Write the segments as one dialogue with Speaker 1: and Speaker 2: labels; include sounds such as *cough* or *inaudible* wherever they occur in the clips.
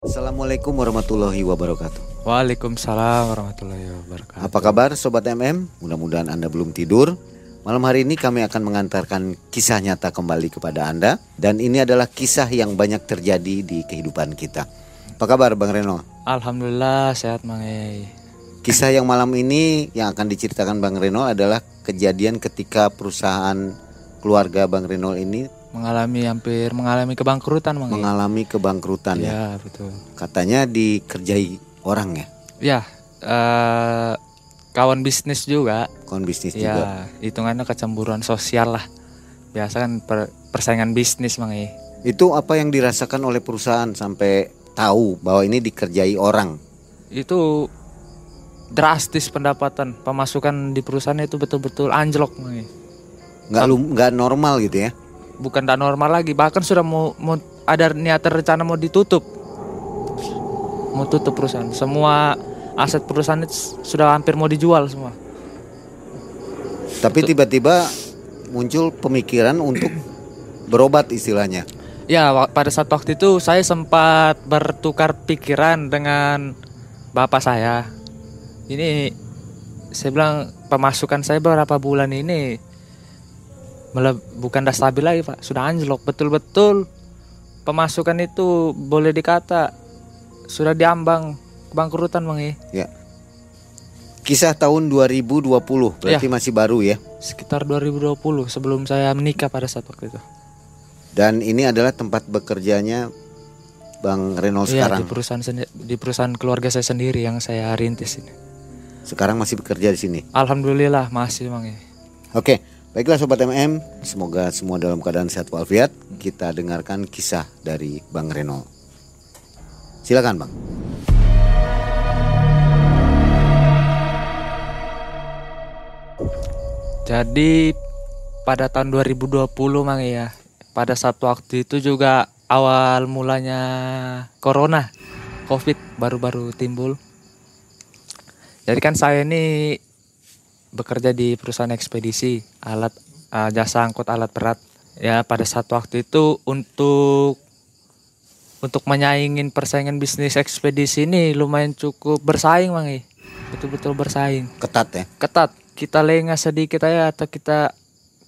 Speaker 1: Assalamualaikum warahmatullahi wabarakatuh.
Speaker 2: Waalaikumsalam warahmatullahi wabarakatuh.
Speaker 1: Apa kabar Sobat MM? Mudah-mudahan Anda belum tidur. Malam hari ini kami akan mengantarkan kisah nyata kembali kepada Anda. Dan ini adalah kisah yang banyak terjadi di kehidupan kita. Apa kabar Bang Reno?
Speaker 2: Alhamdulillah sehat Mang.
Speaker 1: Kisah yang malam ini yang akan diceritakan Bang Reno adalah kejadian ketika perusahaan keluarga Bang Reno ini
Speaker 2: Mengalami hampir mengalami kebangkrutan Mang Ei.
Speaker 1: mengalami kebangkrutan ya.
Speaker 2: Ya betul.
Speaker 1: Katanya dikerjai orang ya,
Speaker 2: Ya eh, kawan bisnis juga.
Speaker 1: kon bisnis juga.
Speaker 2: Ya hitungannya kecemburuan sosial lah. Biasa kan per- persaingan bisnis Mang Ei.
Speaker 1: Itu apa yang dirasakan oleh perusahaan sampai tahu bahwa ini dikerjai orang.
Speaker 2: Itu drastis pendapatan pemasukan di perusahaan itu betul-betul anjlok Mang Ei.
Speaker 1: nggak lu nggak normal gitu ya
Speaker 2: bukan tak normal lagi. Bahkan sudah mau, mau ada niatan rencana mau ditutup. Mau tutup perusahaan. Semua aset perusahaan itu sudah hampir mau dijual semua.
Speaker 1: Tapi tiba-tiba muncul pemikiran untuk berobat istilahnya.
Speaker 2: Ya pada saat waktu itu saya sempat bertukar pikiran dengan bapak saya. Ini saya bilang pemasukan saya beberapa bulan ini mele- bukan dah stabil lagi pak. Sudah anjlok betul-betul. Pemasukan itu boleh dikata sudah diambang kebangkrutan bang eh.
Speaker 1: ya. Kisah tahun 2020 berarti masih baru ya?
Speaker 2: Sekitar 2020 sebelum saya menikah pada saat waktu itu.
Speaker 1: Dan ini adalah tempat bekerjanya Bang Reno
Speaker 2: Iya
Speaker 1: sekarang?
Speaker 2: di perusahaan di perusahaan keluarga saya sendiri yang saya rintis ini.
Speaker 1: Sekarang masih bekerja di sini?
Speaker 2: Alhamdulillah masih bang eh.
Speaker 1: oke baiklah sobat MM semoga semua dalam keadaan sehat walafiat kita dengarkan kisah dari Bang Reno silakan Bang
Speaker 2: Jadi pada tahun 2020 mang ya. Pada saat waktu itu juga awal mulanya corona, covid baru-baru timbul. Jadi kan saya ini bekerja di perusahaan ekspedisi alat eh, jasa angkut alat berat. Ya pada saat waktu itu untuk untuk menyaingin persaingan bisnis ekspedisi ini lumayan cukup bersaing mang eh. Betul-betul bersaing
Speaker 1: ketat ya
Speaker 2: ketat kita lengah sedikit aja atau kita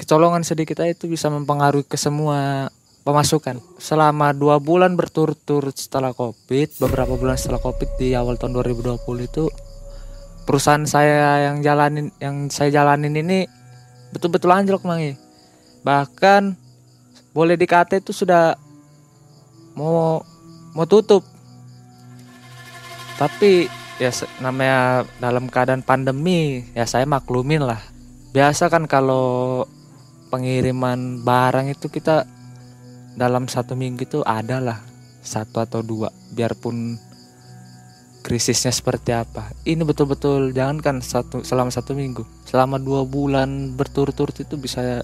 Speaker 2: kecolongan sedikit aja itu bisa mempengaruhi ke semua pemasukan selama dua bulan berturut-turut setelah covid beberapa bulan setelah covid di awal tahun 2020 itu perusahaan saya yang jalanin yang saya jalanin ini betul-betul anjlok mangi bahkan boleh dikata itu sudah mau mau tutup. Tapi ya namanya dalam keadaan pandemi ya saya maklumin lah. Biasa kan kalau pengiriman barang itu kita dalam satu minggu itu ada lah satu atau dua. Biarpun krisisnya seperti apa ini betul-betul jangankan satu selama satu minggu selama dua bulan berturut-turut itu bisa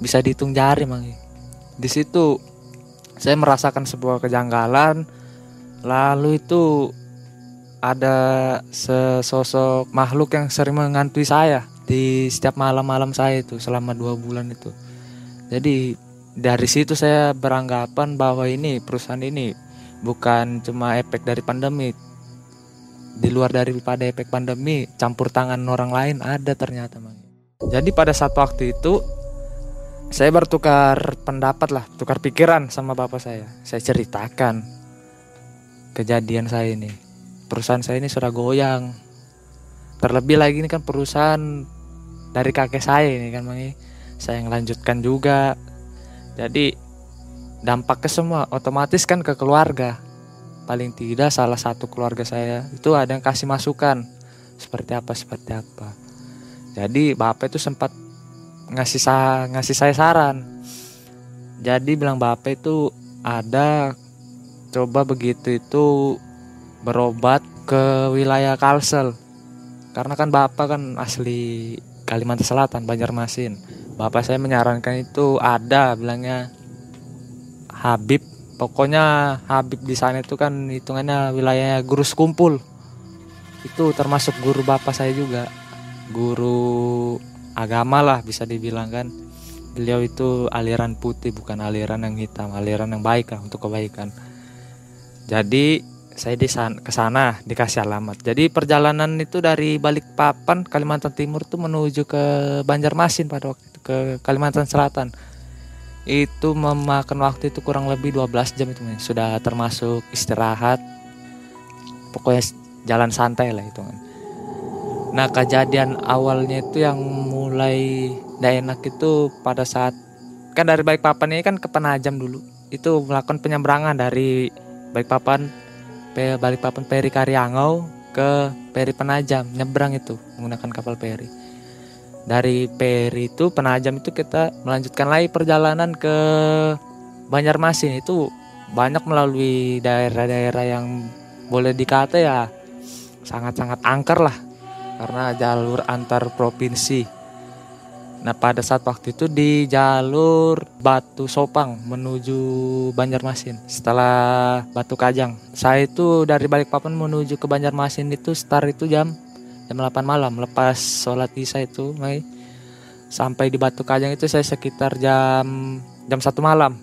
Speaker 2: bisa dihitung jari mangi di situ saya merasakan sebuah kejanggalan lalu itu ada sesosok makhluk yang sering menghantui saya di setiap malam-malam saya itu selama dua bulan itu. Jadi dari situ saya beranggapan bahwa ini perusahaan ini bukan cuma efek dari pandemi. Di luar daripada efek pandemi, campur tangan orang lain ada ternyata, Mang. Jadi pada saat waktu itu saya bertukar pendapat lah, tukar pikiran sama bapak saya. Saya ceritakan kejadian saya ini. Perusahaan saya ini sudah goyang terlebih lagi ini kan perusahaan dari kakek saya ini kan Mangi saya yang lanjutkan juga. Jadi dampak ke semua otomatis kan ke keluarga paling tidak salah satu keluarga saya itu ada yang kasih masukan. Seperti apa seperti apa. Jadi bapak itu sempat ngasih sa ngasih saya saran. Jadi bilang bapak itu ada coba begitu itu berobat ke wilayah Kalsel. Karena kan bapak kan asli Kalimantan Selatan Banjarmasin. Bapak saya menyarankan itu ada bilangnya Habib pokoknya Habib di sana itu kan hitungannya wilayahnya guru sekumpul itu termasuk guru bapak saya juga guru agama lah bisa dibilang kan beliau itu aliran putih bukan aliran yang hitam aliran yang baik lah untuk kebaikan jadi saya di ke sana dikasih alamat. Jadi perjalanan itu dari Balikpapan Kalimantan Timur tuh menuju ke Banjarmasin pada waktu ke Kalimantan Selatan. Itu memakan waktu itu kurang lebih 12 jam itu. Sudah termasuk istirahat. Pokoknya jalan santai lah itu kan. Nah kejadian awalnya itu yang mulai tidak enak itu pada saat kan dari Balikpapan ini kan ke Penajam dulu itu melakukan penyeberangan dari Balikpapan Balikpapan Peri Karyangau ke Peri Penajam nyebrang itu menggunakan kapal peri dari Peri itu Penajam itu kita melanjutkan lagi perjalanan ke Banjarmasin. Itu banyak melalui daerah-daerah yang boleh dikata ya sangat-sangat angker lah. Karena jalur antar provinsi. Nah pada saat waktu itu di jalur Batu Sopang menuju Banjarmasin setelah Batu Kajang. Saya itu dari Balikpapan menuju ke Banjarmasin itu start itu jam jam 8 malam lepas sholat isya itu Mai. sampai di Batu Kajang itu saya sekitar jam jam satu malam.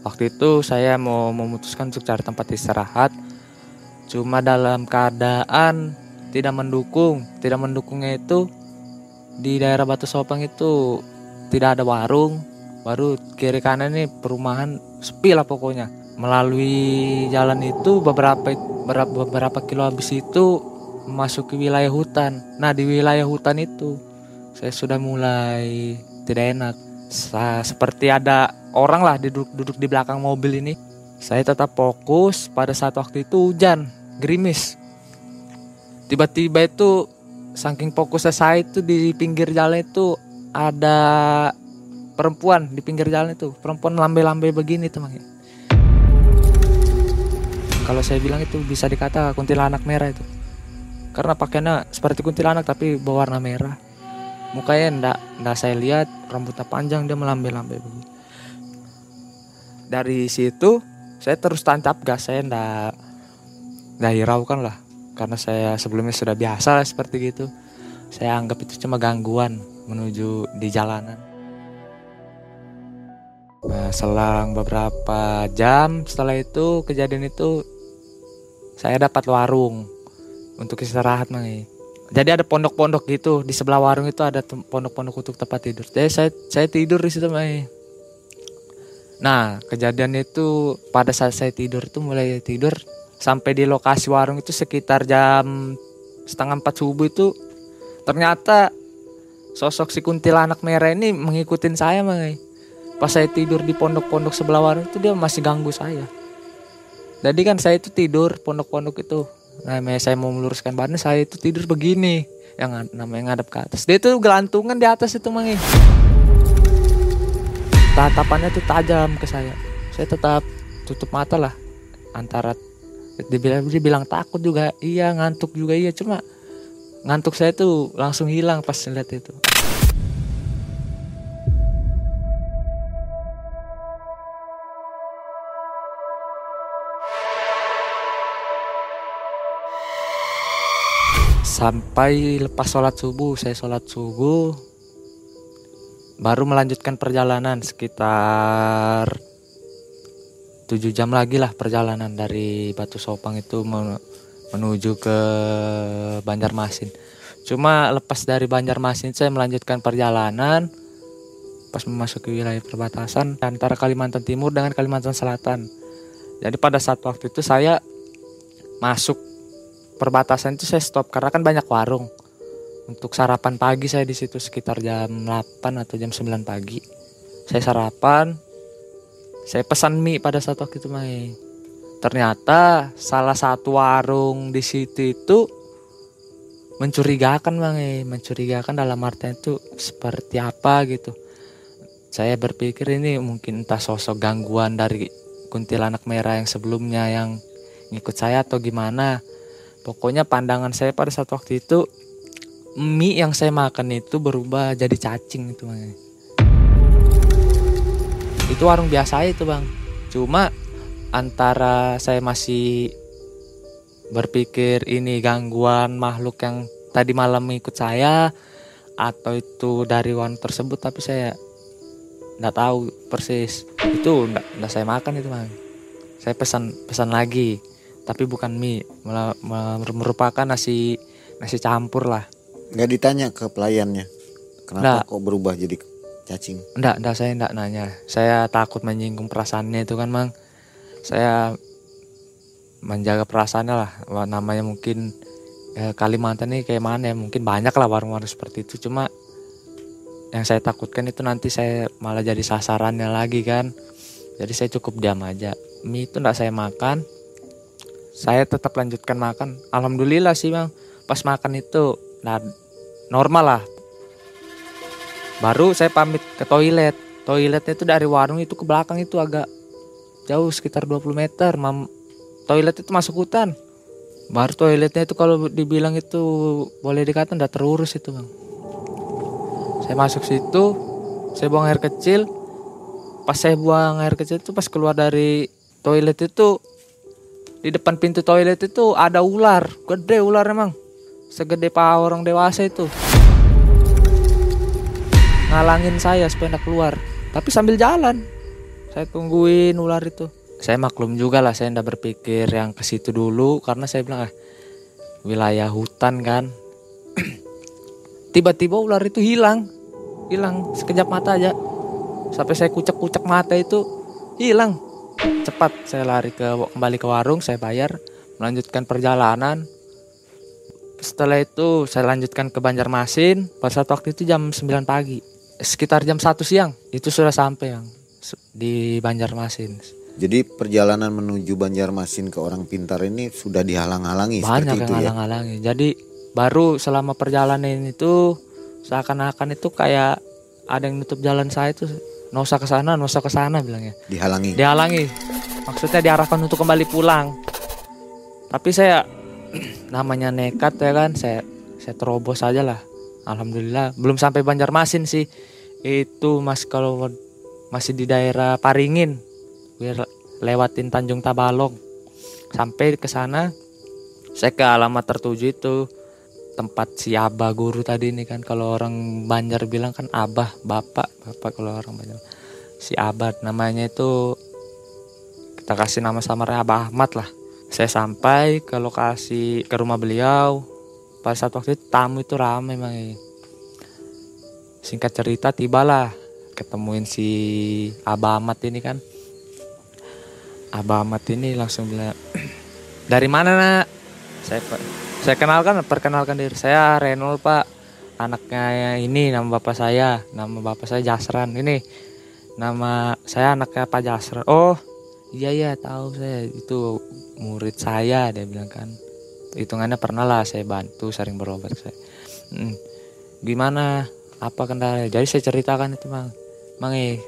Speaker 2: Waktu itu saya mau memutuskan untuk cari tempat istirahat. Cuma dalam keadaan tidak mendukung, tidak mendukungnya itu di daerah Batu Sopang itu tidak ada warung baru kiri kanan ini perumahan sepi lah pokoknya melalui jalan itu beberapa, beberapa kilo habis itu memasuki wilayah hutan. Nah di wilayah hutan itu saya sudah mulai tidak enak. Sa seperti ada orang lah duduk duduk di belakang mobil ini. Saya tetap fokus pada saat waktu itu hujan gerimis. Tiba-tiba itu saking fokusnya saya itu di pinggir jalan itu ada perempuan di pinggir jalan itu. Perempuan lambe-lambe begini teman. Kalau saya bilang itu bisa dikata kuntilanak merah itu karena pakainya seperti kuntilanak tapi berwarna merah. Mukanya ndak ndak saya lihat rambutnya panjang dia melambe-lambe begini dari situ saya terus tancap gas saya ndak ndak hiraukan lah. Karena saya sebelumnya sudah biasa seperti gitu. Saya anggap itu cuma gangguan menuju di jalanan. Nah selang beberapa jam setelah itu kejadian itu saya dapat warung untuk istirahat nih jadi ada pondok-pondok gitu di sebelah warung itu ada pondok-pondok untuk tempat tidur. Jadi saya saya tidur di situ nih nah kejadian itu pada saat saya tidur tuh mulai tidur sampai di lokasi warung itu sekitar jam setengah empat subuh itu ternyata sosok si kuntilanak merah ini mengikutin saya mangai pas saya tidur di pondok-pondok sebelah warung itu dia masih ganggu saya. Jadi kan saya itu tidur pondok-pondok itu nah saya mau meluruskan badan saya itu tidur begini. Yang namanya ngadep ke atas. Dia itu gelantungan di atas itu mangai tatapannya tuh tajam ke saya. Saya tetap tutup mata lah. Antara dibilang dia bilang takut juga. Iya ngantuk juga. Iya cuma ngantuk saya tuh langsung hilang pas lihat itu sampai lepas sholat subuh saya sholat subuh baru melanjutkan perjalanan sekitar 7 jam lagi lah perjalanan dari Batu Sopang itu menuju ke Banjarmasin. Cuma lepas dari Banjarmasin saya melanjutkan perjalanan pas memasuki wilayah perbatasan antara Kalimantan Timur dengan Kalimantan Selatan. Jadi pada saat waktu itu saya masuk perbatasan itu saya stop karena kan banyak warung. Untuk sarapan pagi saya di situ sekitar jam 8 atau jam 9 pagi. Saya sarapan, saya pesan mie pada saat waktu itu Mai. Ternyata salah satu warung di situ itu mencurigakan Bang, mencurigakan dalam artian itu seperti apa gitu. Saya berpikir ini mungkin entah sosok gangguan dari kuntilanak merah yang sebelumnya yang ngikut saya atau gimana. Pokoknya pandangan saya pada saat waktu itu mie yang saya makan itu berubah jadi cacing itu Bang. Itu warung biasa itu bang. Cuma antara saya masih berpikir ini gangguan makhluk yang tadi malam ikut saya atau itu dari warung tersebut tapi saya nggak tahu persis. Itu nggak saya makan itu bang. Saya pesan pesan lagi tapi bukan mie malah merupakan nasi nasi campur lah.
Speaker 1: Nggak ditanya ke pelayannya kenapa nggak. kok berubah jadi cacing?
Speaker 2: Enggak enggak saya enggak nanya. Saya takut menyinggung perasaannya itu kan mang. Saya menjaga perasaannya lah. Namanya mungkin ya, Kalimantan ini kayak mana ya? Mungkin banyak lah warung-warung seperti itu. Cuma yang saya takutkan itu nanti saya malah jadi sasarannya lagi kan. Jadi saya cukup diam aja. Mie itu enggak saya makan saya tetap lanjutkan makan. Alhamdulillah sih bang. Pas makan itu nah normal lah. Baru saya pamit ke toilet. Toiletnya itu dari warung itu ke belakang itu agak jauh sekitar 20 meter. Mam toilet itu masuk hutan. Baru toiletnya itu kalau dibilang itu boleh dikata udah terurus itu bang. Saya masuk situ saya buang air kecil. Pas saya buang air kecil itu pas keluar dari toilet itu di depan pintu toilet itu ada ular. Gede ular emang. Segede paha orang dewasa itu. Ngalangin saya supaya tidak keluar. Tapi sambil jalan saya tungguin ular itu. Saya maklum juga lah saya tidak berpikir yang ke situ dulu karena saya bilang ah wilayah hutan kan. *clears throat* Tiba-tiba ular itu hilang. Hilang sekejap mata aja. Sampai saya kucek-kucek mata itu hilang cepat saya lari ke kembali ke warung saya bayar melanjutkan perjalanan. Setelah itu saya lanjutkan ke Banjarmasin. Pada saat waktu itu jam 9 pagi sekitar jam 1 siang itu sudah sampai yang di Banjarmasin.
Speaker 1: Jadi perjalanan menuju Banjarmasin ke orang pintar ini sudah dihalang-halangi
Speaker 2: banyak yang ya? halang-halangi. Jadi baru selama perjalanan itu seakan-akan itu kayak ada yang nutup jalan saya itu nggak usah ke sana nggak usah ke sana bilangnya
Speaker 1: dihalangi.
Speaker 2: Dihalangi. Maksudnya diarahkan untuk kembali pulang. Tapi saya *clears throat* namanya nekat ya kan saya saya terobos aja lah. Alhamdulillah. Belum sampai Banjarmasin sih. Itu mas kalau masih di daerah Paringin. Biar lewatin Tanjung Tabalong. Sampai ke sana saya ke alamat tertuju itu tempat si abah guru tadi ini kan. Kalau orang Banjar bilang kan abah bapak. Bapak kalau orang Banjar. Si abah namanya itu kita kasih nama samarnya Abah Ahmad lah. Saya sampai ke lokasi ke rumah beliau pada saat waktu itu tamu itu ramai memang singkat cerita tibalah ketemuin si Abah Ahmad ini kan. Abah Ahmad ini langsung bilang *clears throat* dari mana nak? Saya saya kenalkan, perkenalkan diri saya Renol Pak. Anaknya ini nama bapak saya, nama bapak saya Jasran. Ini nama saya anaknya Pak Jasran. Oh, iya iya tahu saya itu murid saya dia bilang kan. Hitungannya pernah lah saya bantu sering berobat saya. Hmm, gimana? Apa kendala? Jadi saya ceritakan itu bang, bang eh,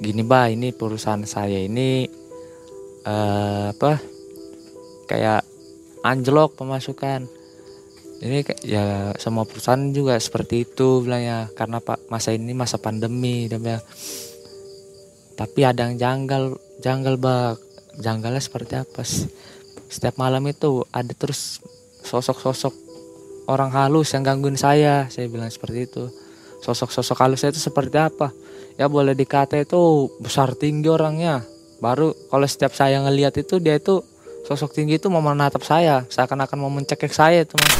Speaker 2: gini bah ini perusahaan saya ini uh, apa kayak anjlok pemasukan. Ini ya semua perusahaan juga seperti itu bilangnya karena pak masa ini masa pandemi dan bilang. Tapi ada yang janggal janggal bak. Janggalnya seperti apa setiap malam itu ada terus sosok-sosok orang halus yang gangguin saya. Saya bilang seperti itu. Sosok-sosok halus itu seperti apa? Ya boleh dikata itu besar tinggi orangnya. Baru kalau setiap saya ngelihat itu dia itu sosok tinggi itu mau menatap saya. Seakan-akan mau mencekik saya teman.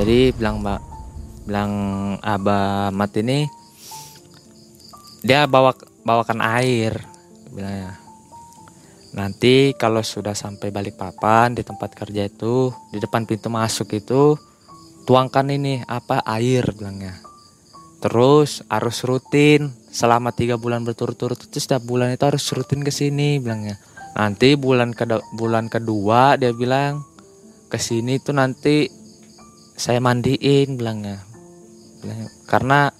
Speaker 2: Jadi bilang mbak bilang abah mat ini dia bawa bawakan air bilangnya nanti kalau sudah sampai balik papan di tempat kerja itu di depan pintu masuk itu tuangkan ini apa air bilangnya. Terus harus rutin selama tiga bulan berturut-turut itu setiap bulan itu harus rutin ke sini bilangnya. Nanti bulan ke bulan kedua dia bilang ke sini itu nanti saya mandiin bilangnya, karena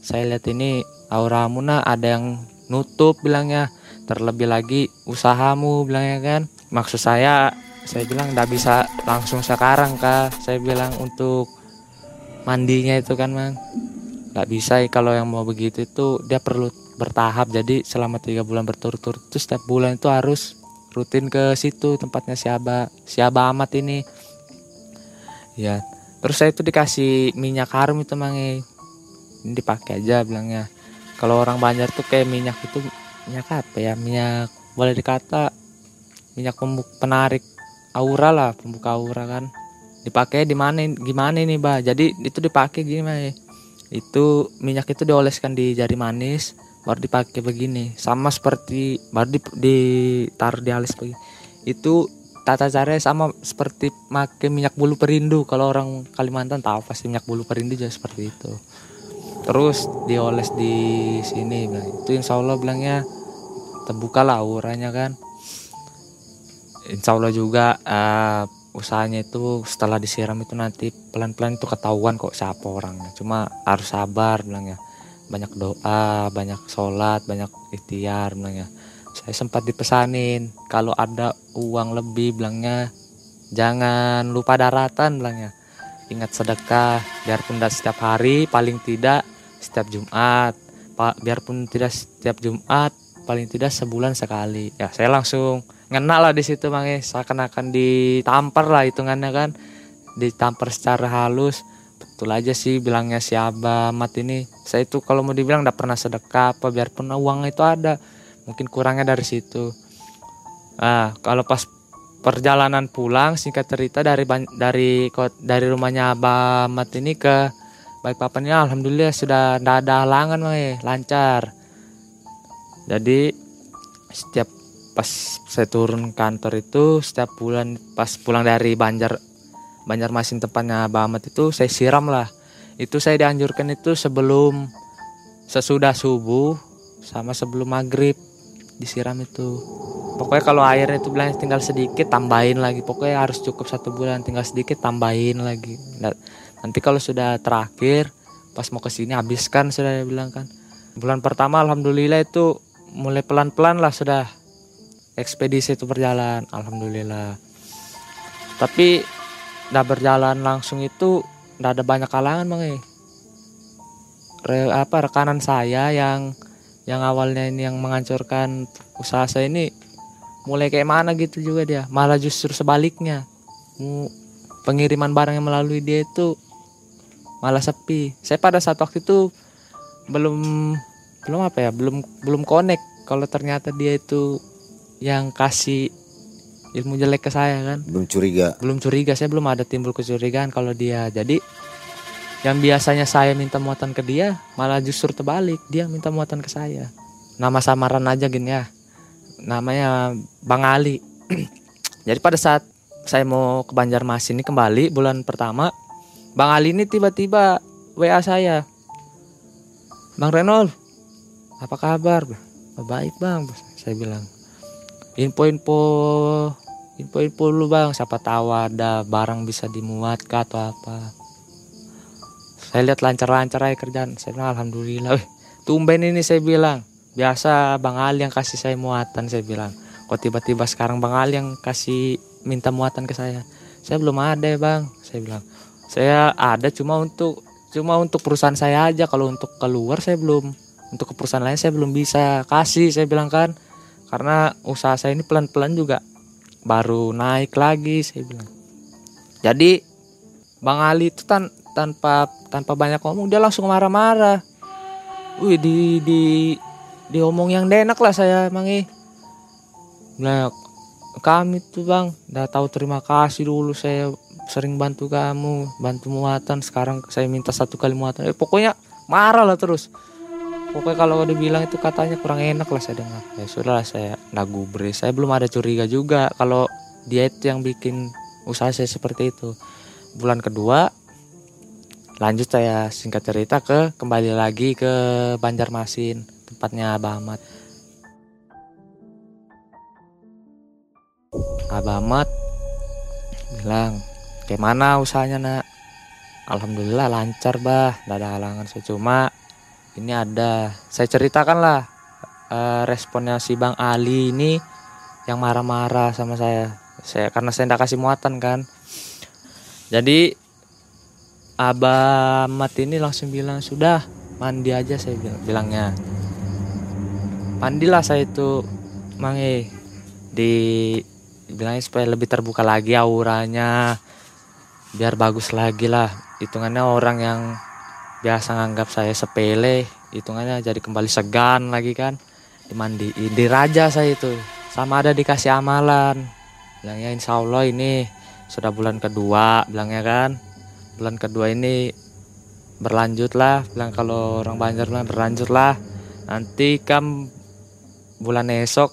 Speaker 2: saya lihat ini aura muna ada yang nutup bilangnya. Terlebih lagi usahamu bilangnya kan. Maksud saya saya bilang tidak bisa langsung sekarang kak. Saya bilang untuk mandinya itu kan mang. Nggak bisa kalau yang mau begitu itu dia perlu bertahap. Jadi selama tiga bulan berturut-turut itu setiap bulan itu harus rutin ke situ tempatnya si Aba si Aba Amat ini. Ya terus saya itu dikasih minyak harum itu mangi ini dipakai aja bilangnya. Kalau orang Banjar tuh kayak minyak itu minyak apa ya? Minyak boleh dikata minyak penarik aura lah pembuka aura kan. Dipakai di mana gimana nih bah jadi itu dipakai gimana itu minyak itu dioleskan di jari manis baru dipakai begini. Sama seperti baru di, ditaruh di alis begini. Itu tata caranya sama seperti pakai minyak bulu perindu. Kalau orang Kalimantan tahu pasti minyak bulu perindu juga seperti itu. Terus dioles di sini bilang itu insya Allah bilangnya terbuka lah auranya kan insya Allah juga uh, usahanya itu setelah disiram itu nanti pelan-pelan itu ketahuan kok siapa orangnya. Cuma harus sabar bilangnya banyak doa banyak sholat banyak ikhtiar bilangnya saya sempat dipesanin kalau ada uang lebih bilangnya jangan lupa daratan bilangnya ingat sedekah biarpun tidak setiap hari paling tidak setiap Jumat. Biarpun tidak setiap Jumat paling tidak sebulan sekali. Ya saya langsung ngena lah di situ mangi seakan-akan ditampar lah hitungannya kan. Ditampar secara halus. Betul aja sih bilangnya si Abah Mat ini. Saya itu kalau mau dibilang tidak pernah sedekah apa biarpun uang itu ada. Mungkin kurangnya dari situ. Nah kalau pas perjalanan pulang singkat cerita dari dari dari rumahnya Abah Mat ini ke baik papannya alhamdulillah sudah tidak ada halangan mah lancar. Jadi setiap pas saya turun kantor itu setiap bulan pas pulang dari Banjar Banjarmasin tempatnya Ahmad itu saya siram lah. Itu saya dianjurkan itu sebelum sesudah subuh sama sebelum maghrib disiram itu. Pokoknya kalau airnya itu bilang tinggal sedikit tambahin lagi. Pokoknya harus cukup satu bulan tinggal sedikit tambahin lagi. Nanti kalau sudah terakhir pas mau ke sini habiskan sudah bilang kan. Bulan pertama alhamdulillah itu mulai pelan-pelan lah sudah ekspedisi itu berjalan alhamdulillah. Tapi udah berjalan langsung itu udah ada banyak kalangan bang Re, apa rekanan saya yang yang awalnya ini yang menghancurkan usaha saya ini mulai kayak mana gitu juga dia. Malah justru sebaliknya. Pengiriman barang yang melalui dia itu malah sepi. Saya pada saat waktu itu belum belum apa ya belum belum connect kalau ternyata dia itu yang kasih ilmu jelek ke saya kan?
Speaker 1: Belum curiga.
Speaker 2: Belum curiga saya belum ada timbul kecurigaan kalau dia. Jadi yang biasanya saya minta muatan ke dia malah justru terbalik. Dia minta muatan ke saya. Nama samaran aja gini ya. Namanya Bang Ali. *clears throat* Jadi pada saat saya mau ke Banjarmasin ini kembali bulan pertama Bang Ali ini tiba-tiba WA saya. Bang Renol apa kabar? Baik bang saya bilang info-info info-info dulu bang. Siapa tahu ada barang bisa dimuat kah atau apa. Saya lihat lancar-lancar aja kerjaan. Saya bilang alhamdulillah. Wih, *laughs* tumben ini saya bilang. Biasa bang Ali yang kasih saya muatan saya bilang. Kok tiba-tiba sekarang bang Ali yang kasih minta muatan ke saya? Saya belum ada ya bang. Saya bilang. Saya ada cuma untuk cuma untuk perusahaan saya aja. Kalau untuk keluar saya belum. Untuk ke perusahaan lain saya belum bisa kasih saya bilang kan karena usaha saya ini pelan-pelan juga baru naik lagi saya bilang jadi Bang Ali itu tan tanpa tanpa banyak ngomong dia langsung marah-marah. Wih di di diomong yang enak lah saya mangi. Nah kami tuh bang udah tahu terima kasih dulu saya sering bantu kamu bantu muatan sekarang saya minta satu kali muatan eh, pokoknya marah lah terus pokoknya kalau dibilang itu katanya kurang enak lah saya dengar. Ya sudah saya nagubri saya belum ada curiga juga kalau dia itu yang bikin usaha saya seperti itu. Bulan kedua lanjut saya singkat cerita ke kembali lagi ke Banjarmasin tempatnya Abah Ahmad. Abah Ahmad bilang kayak mana usahanya nak? Alhamdulillah lancar bah. Tidak ada halangan saya cuma ini ada. Saya ceritakan lah uh, responnya si Bang Ali ini yang marah-marah sama saya. Saya karena saya tidak kasih muatan kan. Jadi Abah Mat ini langsung bilang sudah mandi aja saya bilang bilangnya. Mandilah saya itu mangi di bilangnya supaya lebih terbuka lagi auranya biar bagus lagi lah. Hitungannya orang yang biasa nganggap saya sepele hitungannya jadi kembali segan lagi kan. Dimandiin di raja saya itu. Sama ada dikasih amalan. Bilangnya insya Allah ini sudah bulan kedua bilangnya kan. Bulan kedua ini berlanjut lah bilang kalau orang Banjar bilang berlanjut lah nanti kan bulan esok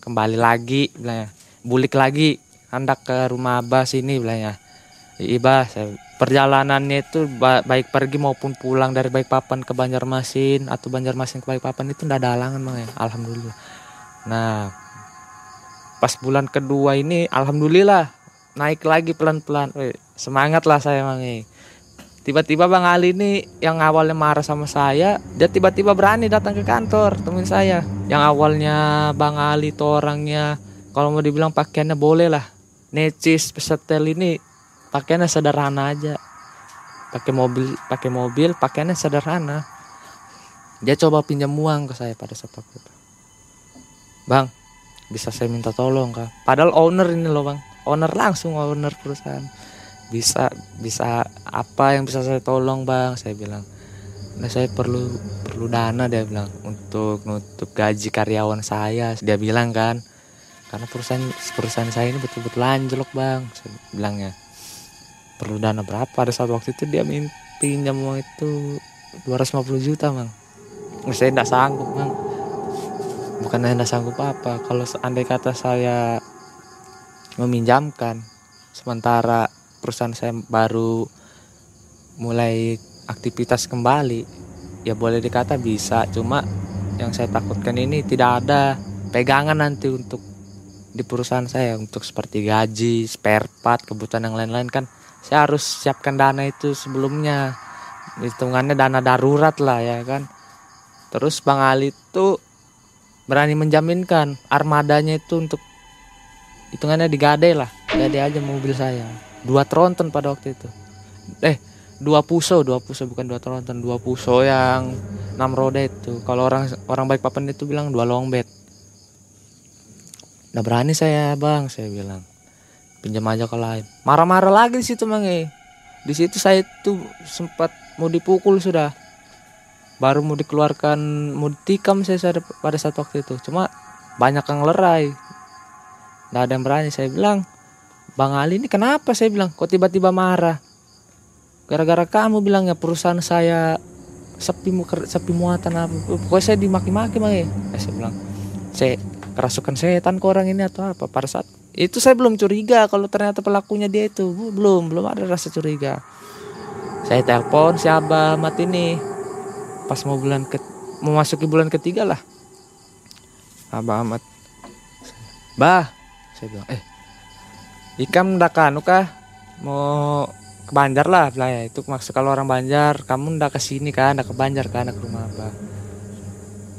Speaker 2: kembali lagi bilangnya bulik lagi hendak ke rumah abah sini bilangnya Iba saya perjalanannya itu baik pergi maupun pulang dari Balikpapan ke Banjarmasin atau Banjarmasin ke Balikpapan itu tidak ada halangan bang ya? Alhamdulillah. Nah pas bulan kedua ini alhamdulillah naik lagi pelan-pelan. Semangat lah saya bang ya. Tiba-tiba Bang Ali ini yang awalnya marah sama saya dia tiba-tiba berani datang ke kantor temuin saya. Yang awalnya Bang Ali itu orangnya kalau mau dibilang pakaiannya boleh lah. Necis pesetel ini pakaiannya sederhana aja. Pakai mobil pakai mobil pakaiannya sederhana. Dia coba pinjam uang ke saya pada saat itu. Bang bisa saya minta tolong kak? Padahal owner ini loh bang. Owner langsung owner perusahaan. Bisa bisa apa yang bisa saya tolong bang? Saya bilang nah saya perlu perlu dana dia bilang untuk nutup gaji karyawan saya. Dia bilang kan karena perusahaan perusahaan saya ini betul-betul anjlok bang saya bilangnya perlu dana berapa? Ada satu waktu itu dia pinjam uang itu 250 juta bang saya tidak sanggup bang bukan tidak sanggup apa kalau andai kata saya meminjamkan sementara perusahaan saya baru mulai aktivitas kembali ya boleh dikata bisa. Cuma yang saya takutkan ini tidak ada pegangan nanti untuk di perusahaan saya untuk seperti gaji, spare part, kebutuhan yang lain-lain kan saya harus siapkan dana itu sebelumnya. Hitungannya dana darurat lah ya kan? Terus Bang Ali itu berani menjaminkan armadanya itu untuk hitungannya digade lah. Gade aja mobil saya. Dua tronton pada waktu itu. Eh dua puso dua puso bukan dua tronton dua puso yang enam roda itu. Kalau orang orang baik papan itu bilang dua long bed Nah berani saya bang, saya bilang pinjam aja ke lain. Marah-marah lagi di situ mangi. Di situ saya tuh sempat mau dipukul sudah. Baru mau dikeluarkan, mau ditikam saya pada saat waktu itu. Cuma banyak yang lerai. Nggak ada yang berani. Saya bilang, Bang Ali ini kenapa saya bilang kok tiba-tiba marah gara-gara kamu bilang ya perusahaan saya sepi sepi muatan apa pokoknya saya dimaki-maki mah ya saya bilang saya kerasukan setan ke orang ini atau apa. Pada saat itu saya belum curiga kalau ternyata pelakunya dia itu. Belum belum ada rasa curiga. Saya telepon si abah mat ini. Pas mau bulan ke masuki bulan ketiga lah. Abah amat bah saya bilang eh Ikam ndak anu kah? Mau ke Banjar lah. Lah ya itu maksud kalau orang Banjar kamu ndak ke sini kan ndak ke Banjar kan ke rumah Abah.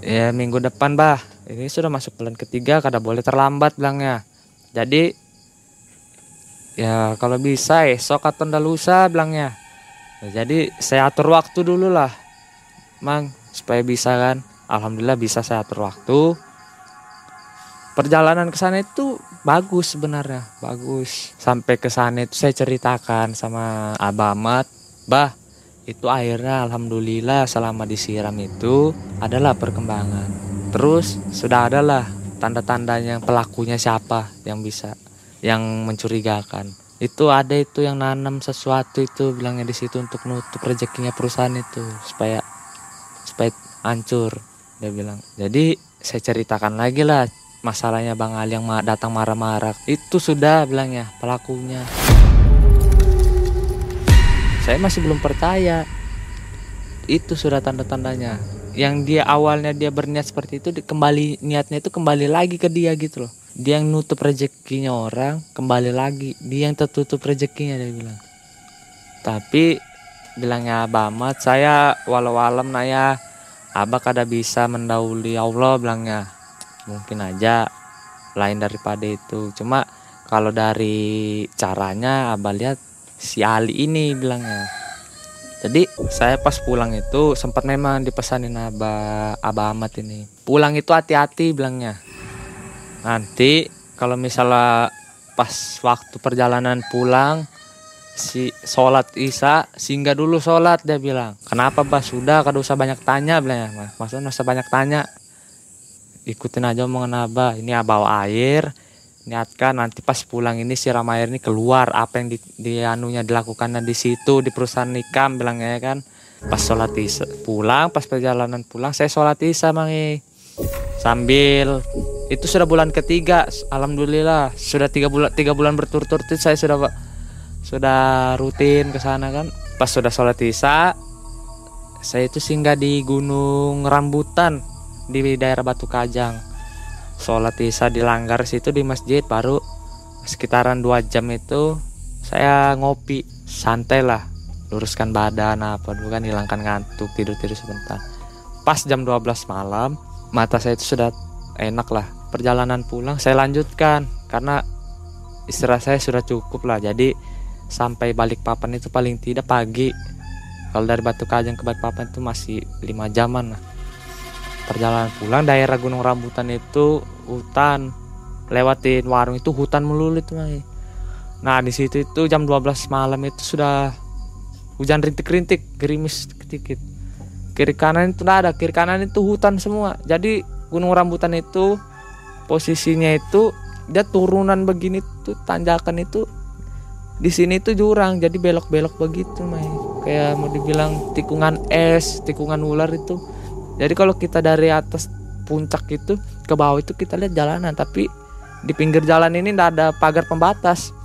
Speaker 2: Ya minggu depan bah ini sudah masuk bulan ketiga kada boleh terlambat bilangnya jadi ya kalau bisa esok atau lusa bilangnya ya, jadi saya atur waktu dulu lah mang supaya bisa kan. Alhamdulillah bisa saya atur waktu. Perjalanan ke sana itu bagus sebenarnya bagus. Sampai ke sana itu saya ceritakan sama Abah Ahmad bah itu airnya alhamdulillah selama disiram itu adalah perkembangan terus sudah adalah tanda-tandanya pelakunya siapa yang bisa yang mencurigakan. Itu ada itu yang nanam sesuatu itu bilangnya di situ untuk nutup rezekinya perusahaan itu supaya supaya hancur dia bilang. Jadi saya ceritakan lagi lah masalahnya Bang Ali yang datang marah-marah. Itu sudah bilangnya pelakunya. Saya masih belum percaya. Itu sudah tanda-tandanya yang dia awalnya dia berniat seperti itu kembali niatnya itu kembali lagi ke dia gitu loh. Dia yang nutup rezekinya orang kembali lagi. Dia yang tertutup rezekinya dia bilang. Tapi bilangnya Abamat saya walau alam naya abah kada bisa mendahului Allah bilangnya. Mungkin aja lain daripada itu. Cuma kalau dari caranya abah lihat si Ali ini bilangnya jadi saya pas pulang itu sempat memang dipesanin abah abah Ahmad ini. Pulang itu hati-hati bilangnya. Nanti kalau misalnya pas waktu perjalanan pulang si sholat isya singgah dulu sholat dia bilang. Kenapa bah? Sudah kada usah banyak tanya bilang ya mas maksudnya usah banyak tanya. Ikutin aja omongan abah. Ini abah air niatkan nanti pas pulang ini siram air ini keluar apa yang di, di anunya dilakukannya di situ di perusahaan nikam bilangnya ya kan pas sholat isya pulang pas perjalanan pulang saya sholat isya mangi sambil itu sudah bulan ketiga alhamdulillah sudah tiga bulan tiga bulan berturut-turut saya sudah sudah rutin ke sana kan. Pas sudah sholat isya saya itu singgah di gunung rambutan di daerah Batu Kajang sholat isya di langgar situ di masjid baru sekitaran dua jam itu saya ngopi santai lah. Luruskan badan apa dulu kan hilangkan ngantuk tidur tidur sebentar. Pas jam 12 malam mata saya itu sudah enak lah. Perjalanan pulang saya lanjutkan karena istirahat saya sudah cukup lah. Jadi sampai balik papan itu paling tidak pagi. Kalau dari Batu Kajang ke balik papan itu masih lima jaman lah perjalanan pulang daerah Gunung Rambutan itu hutan. Lewatin warung itu hutan melulu itu nah di situ itu jam 12 malam itu sudah hujan rintik-rintik gerimis sedikit. Kiri kanan itu tidak ada kiri kanan itu hutan semua. Jadi Gunung Rambutan itu posisinya itu dia turunan begini tuh tanjakan itu di sini itu jurang jadi belok-belok begitu Mai. Kayak mau dibilang tikungan es tikungan ular itu jadi kalau kita dari atas puncak itu ke bawah itu kita lihat jalanan. Tapi di pinggir jalan ini tidak ada pagar pembatas.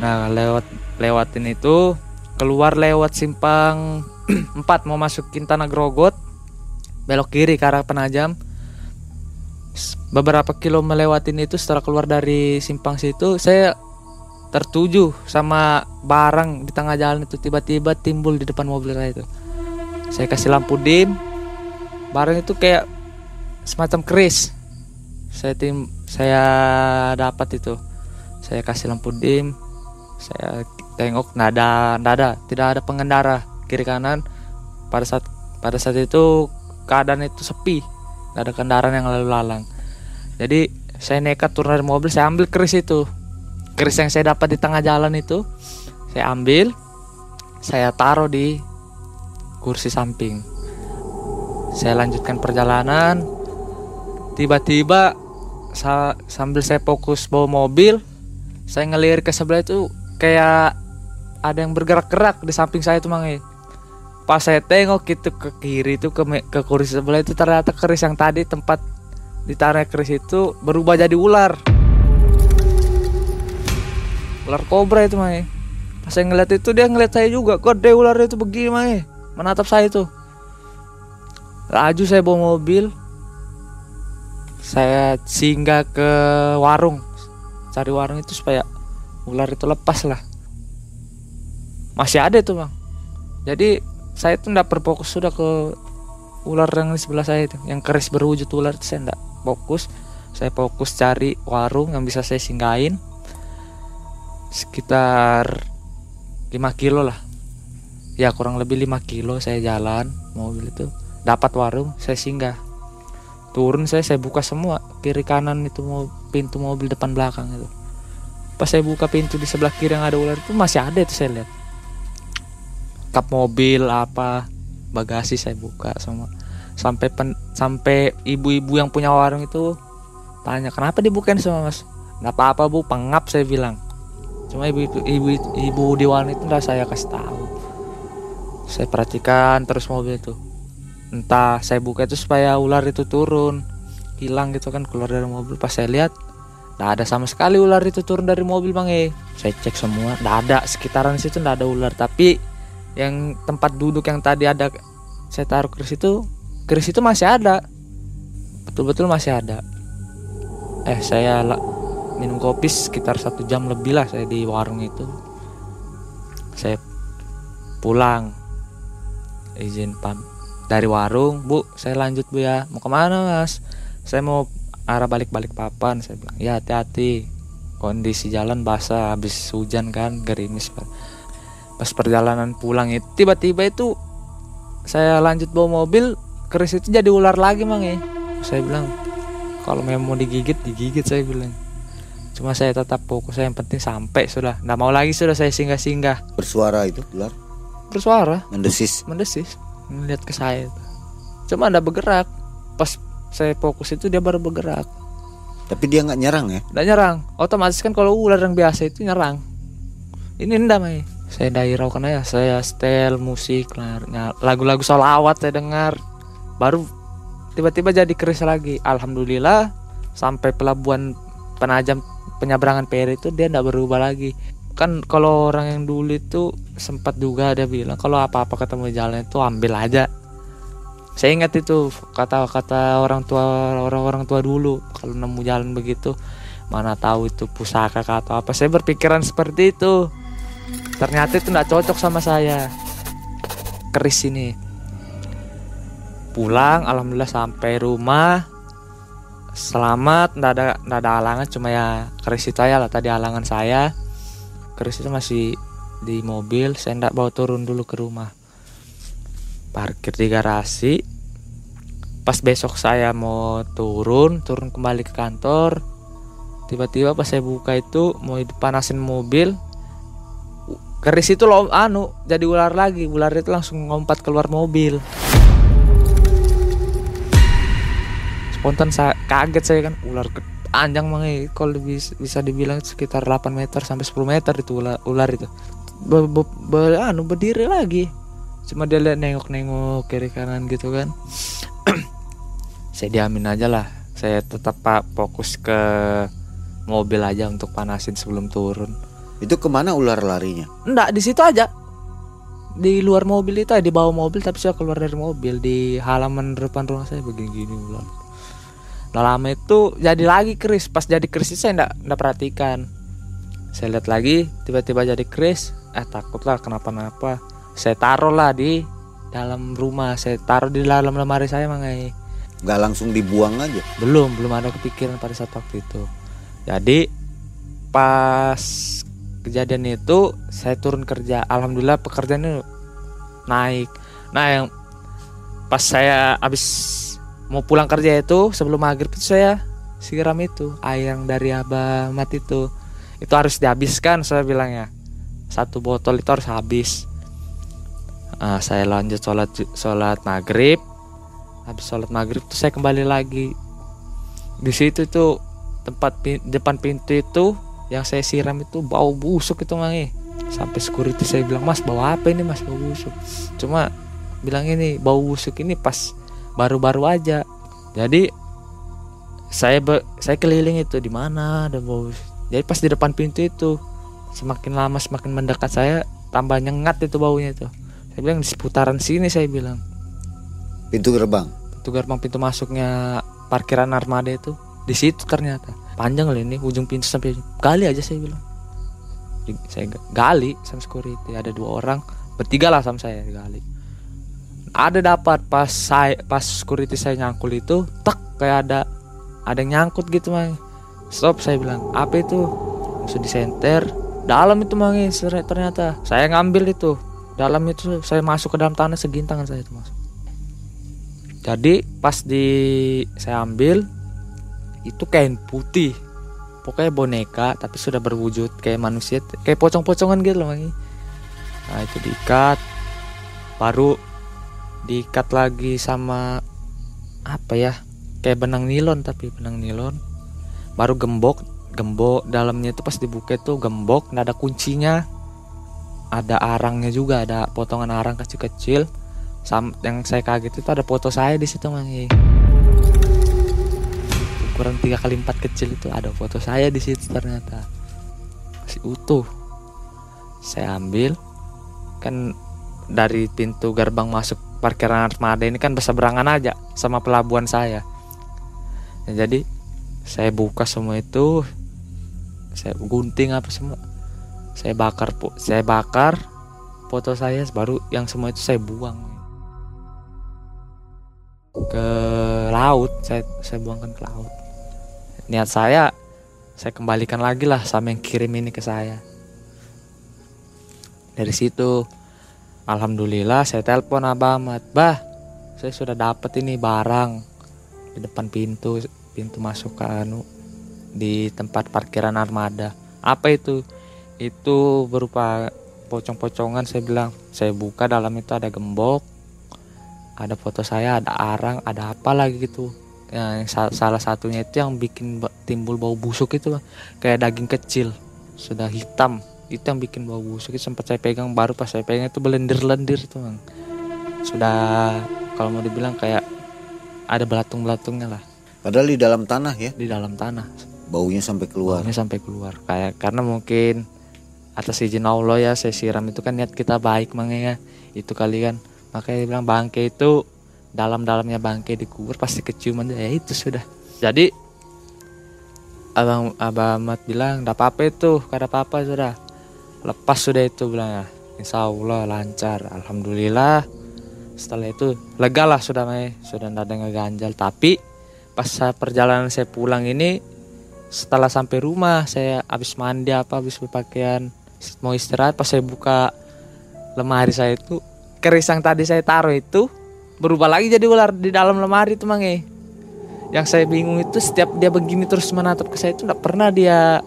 Speaker 2: Nah lewat lewatin itu keluar lewat simpang *clears throat* 4 mau masukin tanah grogot belok kiri ke arah penajam. Beberapa kilo melewatin itu setelah keluar dari simpang situ saya tertuju sama barang di tengah jalan itu tiba-tiba timbul di depan mobil saya itu. Saya kasih lampu dim barang itu kayak semacam keris. Saya tim saya dapat itu. Saya kasih lampu dim saya tengok nada nada tidak ada pengendara kiri kanan. Pada saat pada saat itu keadaan itu sepi tidak ada kendaraan yang lalu lalang. Jadi saya nekat turun dari mobil saya ambil keris itu. Keris yang saya dapat di tengah jalan itu saya ambil saya taruh di kursi samping saya lanjutkan perjalanan. Tiba-tiba sa sambil saya fokus bawa mobil saya ngelirik ke sebelah itu kayak ada yang bergerak-gerak di samping saya itu mangai pas saya tengok gitu ke kiri itu ke ke kursi sebelah itu ternyata keris yang tadi tempat ditarik keris itu berubah jadi ular. Ular kobra itu mangai pas saya ngeliat itu dia ngeliat saya juga kok deh ular itu begini mangai menatap saya itu Laju saya bawa mobil. Saya singgah ke warung. Cari warung itu supaya ular itu lepas lah. Masih ada itu bang. Jadi saya itu tidak berfokus sudah ke ular yang di sebelah saya itu. Yang keris berwujud ular itu saya tidak fokus. Saya fokus cari warung yang bisa saya singgahin. Sekitar 5 kilo lah. Ya kurang lebih 5 kilo saya jalan mobil itu dapat warung saya singgah. Turun saya saya buka semua. Kiri kanan itu mau pintu mobil depan belakang itu. Pas saya buka pintu di sebelah kiri yang ada ular itu masih ada itu saya lihat. Kap mobil apa bagasi saya buka semua. Sampai pen, sampai ibu-ibu yang punya warung itu tanya kenapa dibukain semua mas? Nggak apa-apa bu pengap saya bilang. Cuma ibu ibu ibu, ibu di warung itu nggak saya kasih tahu. Saya perhatikan terus mobil itu entah saya buka itu supaya ular itu turun hilang gitu kan keluar dari mobil. Pas saya lihat nggak ada sama sekali ular itu turun dari mobil bang eh saya cek semua nggak ada. Sekitaran situ nggak ada ular. Tapi yang tempat duduk yang tadi ada saya taruh keris itu keris itu masih ada. Betul-betul masih ada. Eh saya minum kopi sekitar satu jam lebih lah saya di warung itu. Saya pulang. Izin pam dari warung bu saya lanjut bu ya. Mau ke mana mas? Saya mau arah balik-balik papan. Saya bilang ya hati-hati. Kondisi jalan basah habis hujan kan gerimis pas perjalanan pulang itu tiba-tiba itu saya lanjut bawa mobil keris itu jadi ular lagi mang ya. Saya bilang kalau memang mau digigit digigit saya bilang. Cuma saya tetap fokus saya yang penting sampai sudah. Nggak mau lagi sudah saya singgah singgah
Speaker 1: Bersuara itu ular,
Speaker 2: bersuara?
Speaker 1: Mendesis.
Speaker 2: mendesis melihat ke saya cuma anda bergerak. Pas saya fokus itu dia baru bergerak.
Speaker 1: Tapi dia nggak nyerang ya.
Speaker 2: nggak nyerang. Otomatis kan kalau ular yang biasa itu nyerang. Ini enggak mai saya dairaukan aja. Saya setel musik lagu-lagu solawat saya dengar. Baru tiba-tiba jadi keris lagi. Alhamdulillah sampai pelabuhan penajam penyeberangan PR itu dia enggak berubah lagi kan kalau orang yang dulu itu sempat juga dia bilang kalau apa-apa ketemu jalan itu ambil aja. Saya ingat itu kata-kata orang tua orang-orang tua dulu kalau nemu jalan begitu mana tahu itu pusaka atau apa. Saya berpikiran seperti itu. Ternyata itu nggak cocok sama saya. Keris ini. Pulang alhamdulillah sampai rumah. Selamat nggak ada nggak ada halangan cuma ya keris itu aja lah tadi halangan saya keris itu masih di mobil saya nggak bawa turun dulu ke rumah. Parkir di garasi. Pas besok saya mau turun turun kembali ke kantor tiba-tiba pas saya buka itu mau dipanasin mobil keris itu lo anu jadi ular lagi. Ular itu langsung ngompat keluar mobil. Spontan saya kaget saya kan ular ke- panjang mangai kalau bisa, bisa dibilang sekitar 8 meter sampai 10 meter itu ular, ular itu be, be- be- anu berdiri lagi cuma dia lihat nengok-nengok kiri kanan gitu kan *clears throat* saya diamin aja lah saya tetap pak fokus ke mobil aja untuk panasin sebelum turun
Speaker 1: Itu ke mana ular larinya?
Speaker 2: Enggak, di situ aja. Di luar mobil itu, di bawah mobil tapi saya keluar dari mobil di halaman depan rumah saya begini-gini ular. Nah, lama itu jadi lagi keris. Pas jadi keris itu saya enggak, enggak perhatikan. Saya lihat lagi, tiba-tiba jadi keris. Eh takutlah kenapa-napa. Saya taruh lah di dalam rumah. Saya taruh di dalam lemari saya mangai.
Speaker 1: Nggak langsung dibuang aja.
Speaker 2: Belum, belum ada kepikiran pada saat waktu itu. Jadi pas kejadian itu saya turun kerja. Alhamdulillah pekerjaannya naik. Nah, yang pas saya habis mau pulang kerja itu sebelum maghrib itu saya siram itu air yang dari abah mati itu. Itu harus dihabiskan saya bilang ya. Satu botol itu harus habis. Ah, saya lanjut sholat sholat maghrib. Habis sholat maghrib tuh saya kembali lagi. Di situ tuh tempat depan pintu itu yang saya siram itu bau busuk itu mangi sampai security saya bilang mas bau apa ini mas? Bau busuk. Cuma bilang ini bau busuk ini pas baru-baru aja. Jadi saya be- saya keliling itu di mana ada bau jadi pas di depan pintu itu semakin lama semakin mendekat saya tambah nyengat itu baunya itu. Saya bilang di seputaran sini saya bilang.
Speaker 1: Pintu gerbang.
Speaker 2: pintu gerbang pintu masuknya parkiran armada itu. Di situ ternyata. Panjang loh ini ujung pintu sampai gali aja saya bilang. Saya ga- gali sama security. Ada dua orang bertiga lah sama saya gali ada dapat pas saya pas security saya nyangkul itu tak kayak ada ada yang nyangkut gitu mang. Stop saya bilang apa itu? Langsung disenter dalam itu mangi ternyata. Saya ngambil itu. Dalam itu saya masuk ke dalam tanah segintangan saya itu masuk jadi pas di saya ambil itu kain putih. Pokoknya boneka tapi sudah berwujud kayak manusia kayak pocong-pocongan gitu loh Mangi. nah itu diikat. Baru diikat lagi sama apa ya kayak benang nilon tapi benang nilon. Baru gembok gembok dalamnya itu pas dibuka itu gembok nggak ada kuncinya. Ada arangnya juga ada potongan arang kecil-kecil. Yang saya kaget itu ada foto saya di situ mangi ukuran 3 kali 4 kecil itu ada foto saya di situ ternyata. Masih utuh. Saya ambil kan dari pintu gerbang masuk parkiran armada ini kan berseberangan aja sama pelabuhan saya. Ya, jadi saya buka semua itu saya gunting apa semua. Saya bakar saya bakar foto saya baru yang semua itu saya buang. Ke laut saya saya buangkan ke laut. Niat saya saya kembalikan lagi lah sama yang kirim ini ke saya. Dari situ alhamdulillah saya telepon abah Ahmad. Bah saya sudah dapat ini barang di depan pintu pintu masuk ke anu di tempat parkiran armada. Apa itu? Itu berupa pocong-pocongan saya bilang. Saya buka dalam itu ada gembok ada foto saya ada arang ada apa lagi gitu. Yang salah satunya itu yang bikin timbul bau busuk itu kayak daging kecil sudah hitam itu yang bikin bau busuk. Itu sempat saya pegang baru pas saya pegang itu belendir-lendir tuh bang. Sudah kalau mau dibilang kayak ada belatung-belatungnya lah.
Speaker 1: Padahal di dalam tanah ya.
Speaker 2: Di dalam tanah.
Speaker 1: Baunya sampai keluar.
Speaker 2: Baunya sampai keluar. Kayak karena mungkin atas izin Allah ya saya siram itu kan niat kita baik makanya itu kali kan. Makanya dia bilang bangke itu dalam-dalamnya bangke dikubur pasti keciuman ya itu sudah. Jadi abang abang Ahmad bilang tidak apa-apa itu kada apa-apa sudah lepas sudah itu bilang ya. Insya Allah lancar Alhamdulillah. Setelah itu lega lah sudah Mai. Sudah tidak ada ngeganjal. Tapi pas perjalanan saya pulang ini setelah sampai rumah saya habis mandi apa habis berpakaian mau istirahat pas saya buka lemari saya itu keris yang tadi saya taruh itu berubah lagi jadi ular di dalam lemari itu mangi yang saya bingung itu setiap dia begini terus menatap ke saya itu tidak pernah dia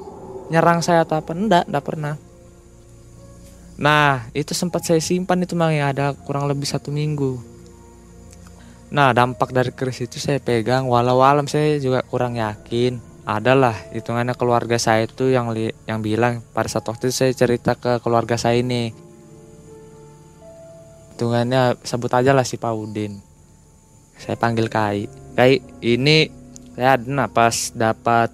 Speaker 2: nyerang saya atau apa. Enggak enggak pernah Nah, itu sempat saya simpan itu mang ya ada kurang lebih satu minggu. Nah, dampak dari keris itu saya pegang walau alam saya juga kurang yakin. Adalah hitungannya keluarga saya itu yang li yang bilang pada saat waktu itu saya cerita ke keluarga saya ini. Hitungannya sebut aja lah si Pak Udin. Saya panggil Kai. Kai, ini saya ada pas dapat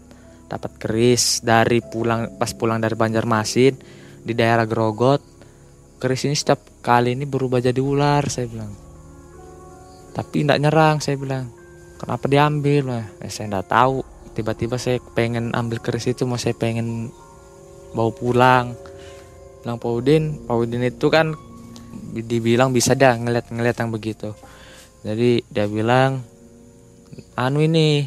Speaker 2: dapat keris dari pulang pas pulang dari Banjarmasin di daerah Grogot keris ini setiap kali ini berubah jadi ular saya bilang. Tapi tidak nyerang saya bilang. Kenapa diambil? Lah eh, saya tidak tahu. Tiba-tiba saya pengen ambil keris itu mau saya pengen bawa pulang. Bilang Pak Udin Pak Udin itu kan dibilang bisa dah ngeliat-ngeliat yang begitu. Jadi dia bilang anu ini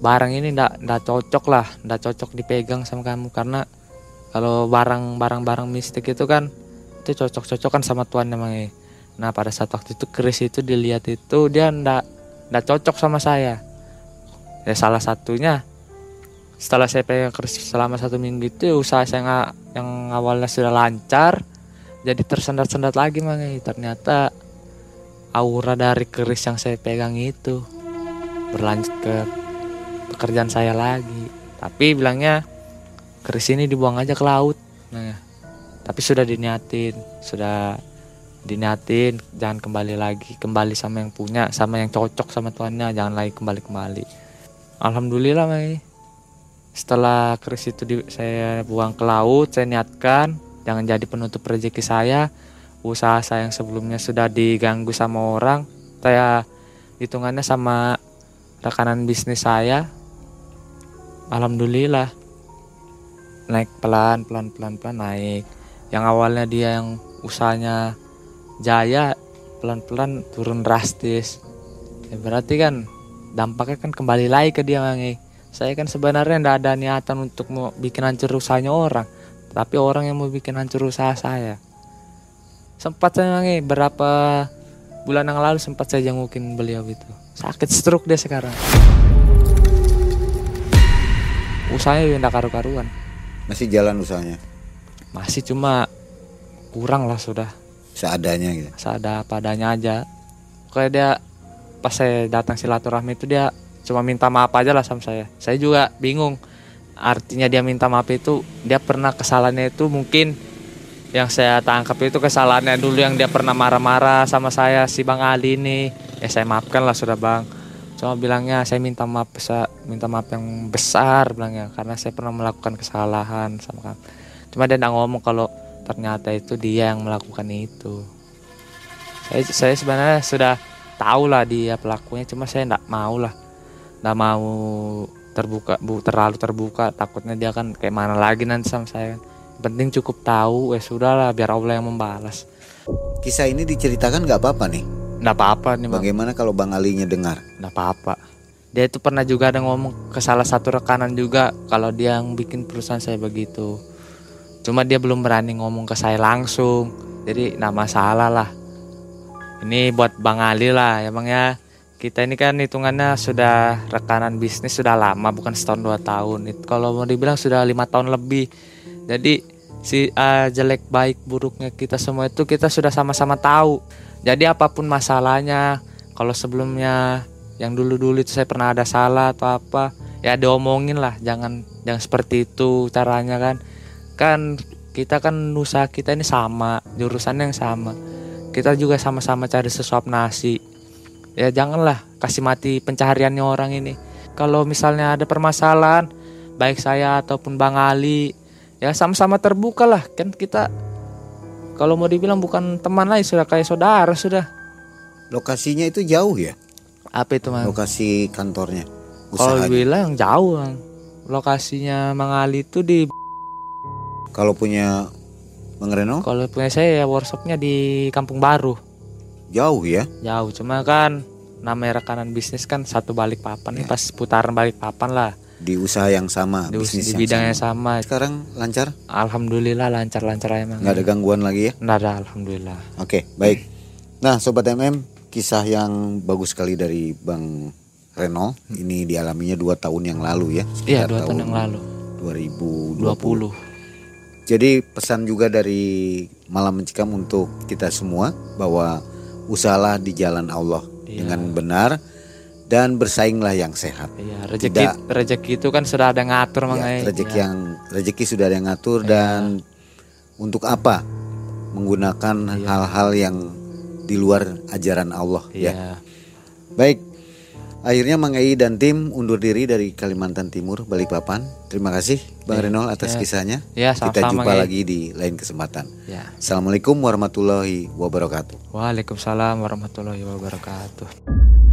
Speaker 2: barang ini ndak ndak cocok lah ndak cocok dipegang sama kamu. Karena kalau barang barang barang mistik itu kan itu cocok-cocokan sama tuan emang nah pada saat waktu itu Chris itu dilihat itu dia ndak ndak cocok sama saya. Ya salah satunya setelah saya pegang Chris selama satu minggu itu usaha saya nggak yang awalnya sudah lancar jadi tersendat-sendat lagi mang ternyata aura dari keris yang saya pegang itu berlanjut ke pekerjaan saya lagi. Tapi bilangnya keris ini dibuang aja ke laut nah tapi sudah diniatin sudah diniatin jangan kembali lagi kembali sama yang punya sama yang cocok sama tuannya jangan lagi kembali kembali alhamdulillah Mai. Setelah keris itu di, saya buang ke laut saya niatkan jangan jadi penutup rezeki saya. Usaha saya yang sebelumnya sudah diganggu sama orang saya hitungannya sama rekanan bisnis saya. Alhamdulillah. Naik pelan pelan pelan pelan naik yang awalnya dia yang usahanya jaya pelan-pelan turun drastis. Ya berarti kan dampaknya kan kembali lagi ke dia mangi saya kan sebenarnya tidak ada niatan untuk mau bikin hancur usahanya orang tapi orang yang mau bikin hancur usaha saya. Sempat saya mangi berapa bulan yang lalu sempat saya jengukin beliau itu. Sakit stroke dia sekarang. Usahanya udah karu-karuan.
Speaker 1: Masih jalan usahanya
Speaker 2: masih cuma kurang lah sudah.
Speaker 1: Seadanya gitu.
Speaker 2: Seada padanya aja. Kayak dia pas saya datang silaturahmi itu dia cuma minta maaf aja lah sama saya. Saya juga bingung. Artinya dia minta maaf itu dia pernah kesalahannya itu mungkin yang saya tangkap itu kesalahannya dulu yang dia pernah marah-marah sama saya si Bang Ali ini. Ya saya maafkan lah sudah Bang. Cuma bilangnya saya minta maaf besar minta maaf yang besar bilangnya. Karena saya pernah melakukan kesalahan sama kamu cuma dia nggak ngomong kalau ternyata itu dia yang melakukan itu. Saya saya sebenarnya sudah tahu lah dia pelakunya cuma saya nggak mau lah nggak mau terbuka bu terlalu terbuka. Takutnya dia kan kayak mana lagi nanti sama saya. Penting cukup tahu eh sudah lah biar Allah yang membalas.
Speaker 1: Kisah ini diceritakan nggak apa-apa nih?
Speaker 2: Nggak apa-apa nih
Speaker 1: bang. bagaimana kalau bang Alinya dengar?
Speaker 2: Nggak apa-apa. Dia itu pernah juga ada ngomong ke salah satu rekanan juga kalau dia yang bikin perusahaan saya begitu cuma dia belum berani ngomong ke saya langsung jadi nama masalah lah ini buat Bang Ali lah ya Bang ya kita ini kan hitungannya sudah rekanan bisnis sudah lama bukan setahun dua tahun. Kalau mau dibilang sudah lima tahun lebih. Jadi si eh, jelek baik buruknya kita semua itu kita sudah sama-sama tahu. Jadi apa pun masalahnya, kalau sebelumnya yang dulu-dulu itu saya pernah ada salah atau apa, ya diomongin lah. Jangan jangan seperti itu caranya kan. Kan kita kan usaha kita ini sama, jurusannya yang sama. Kita juga sama-sama cari sesuap nasi ya janganlah kasih mati pencahariannya orang ini. Kalau misalnya ada permasalahan, baik saya ataupun Bang Ali, ya sama-sama terbuka lah. Kan kita kalau mau dibilang bukan teman lagi sudah kayak saudara sudah.
Speaker 1: Lokasinya itu jauh ya?
Speaker 2: Apa itu Mang?
Speaker 1: Lokasi kantornya.
Speaker 2: Kalau bilang jauh. Lokasinya Mang Ali itu di
Speaker 1: Kalau punya Bang Reno
Speaker 2: kalau punya saya ya workshopnya di Kampung Baru.
Speaker 1: jauh ya?
Speaker 2: Jauh cuma kan namanya rekanan bisnis kan satu balik papan nih pas putaran balik papan lah
Speaker 1: Di usaha yang sama,
Speaker 2: di,
Speaker 1: bisnis
Speaker 2: di
Speaker 1: yang
Speaker 2: bidang yang
Speaker 1: sama.
Speaker 2: sama.
Speaker 1: Sekarang lancar?
Speaker 2: Alhamdulillah lancar-lancar aja Mang.
Speaker 1: Nggak ada gangguan lagi ya?
Speaker 2: Nggak ada alhamdulillah.
Speaker 1: Oke, baik. Nah, sobat MM, kisah yang bagus sekali dari Bang Reno ini dialaminya dua tahun yang lalu ya.
Speaker 2: Iya dua tahun yang lalu
Speaker 1: 2020.
Speaker 2: 20
Speaker 1: Jadi pesan juga dari Malam Mencikam untuk kita semua bahwa usahalah di jalan Allah
Speaker 2: Iya.
Speaker 1: dengan benar dan bersainglah yang sehat.
Speaker 2: Iya rezeki
Speaker 1: Tidak-
Speaker 2: rezeki itu kan sudah ada ngatur
Speaker 1: Ya,
Speaker 2: makanya
Speaker 1: rezeki
Speaker 2: Iya.
Speaker 1: yang rezeki sudah ada yang ngatur dan untuk apa menggunakan hal-hal yang di luar ajaran Allah
Speaker 2: Iya.
Speaker 1: ya. Baik. Akhirnya Mang Ei dan tim undur diri dari Kalimantan Timur, Balikpapan. Terima kasih Bang Renol atas
Speaker 2: ya.
Speaker 1: kisahnya.
Speaker 2: Ya,
Speaker 1: Kita
Speaker 2: sama-sama,
Speaker 1: jumpa
Speaker 2: Ei.
Speaker 1: lagi di lain kesempatan.
Speaker 2: Ya.
Speaker 1: Assalamualaikum warahmatullahi wabarakatuh.
Speaker 2: Waalaikumsalam warahmatullahi wabarakatuh.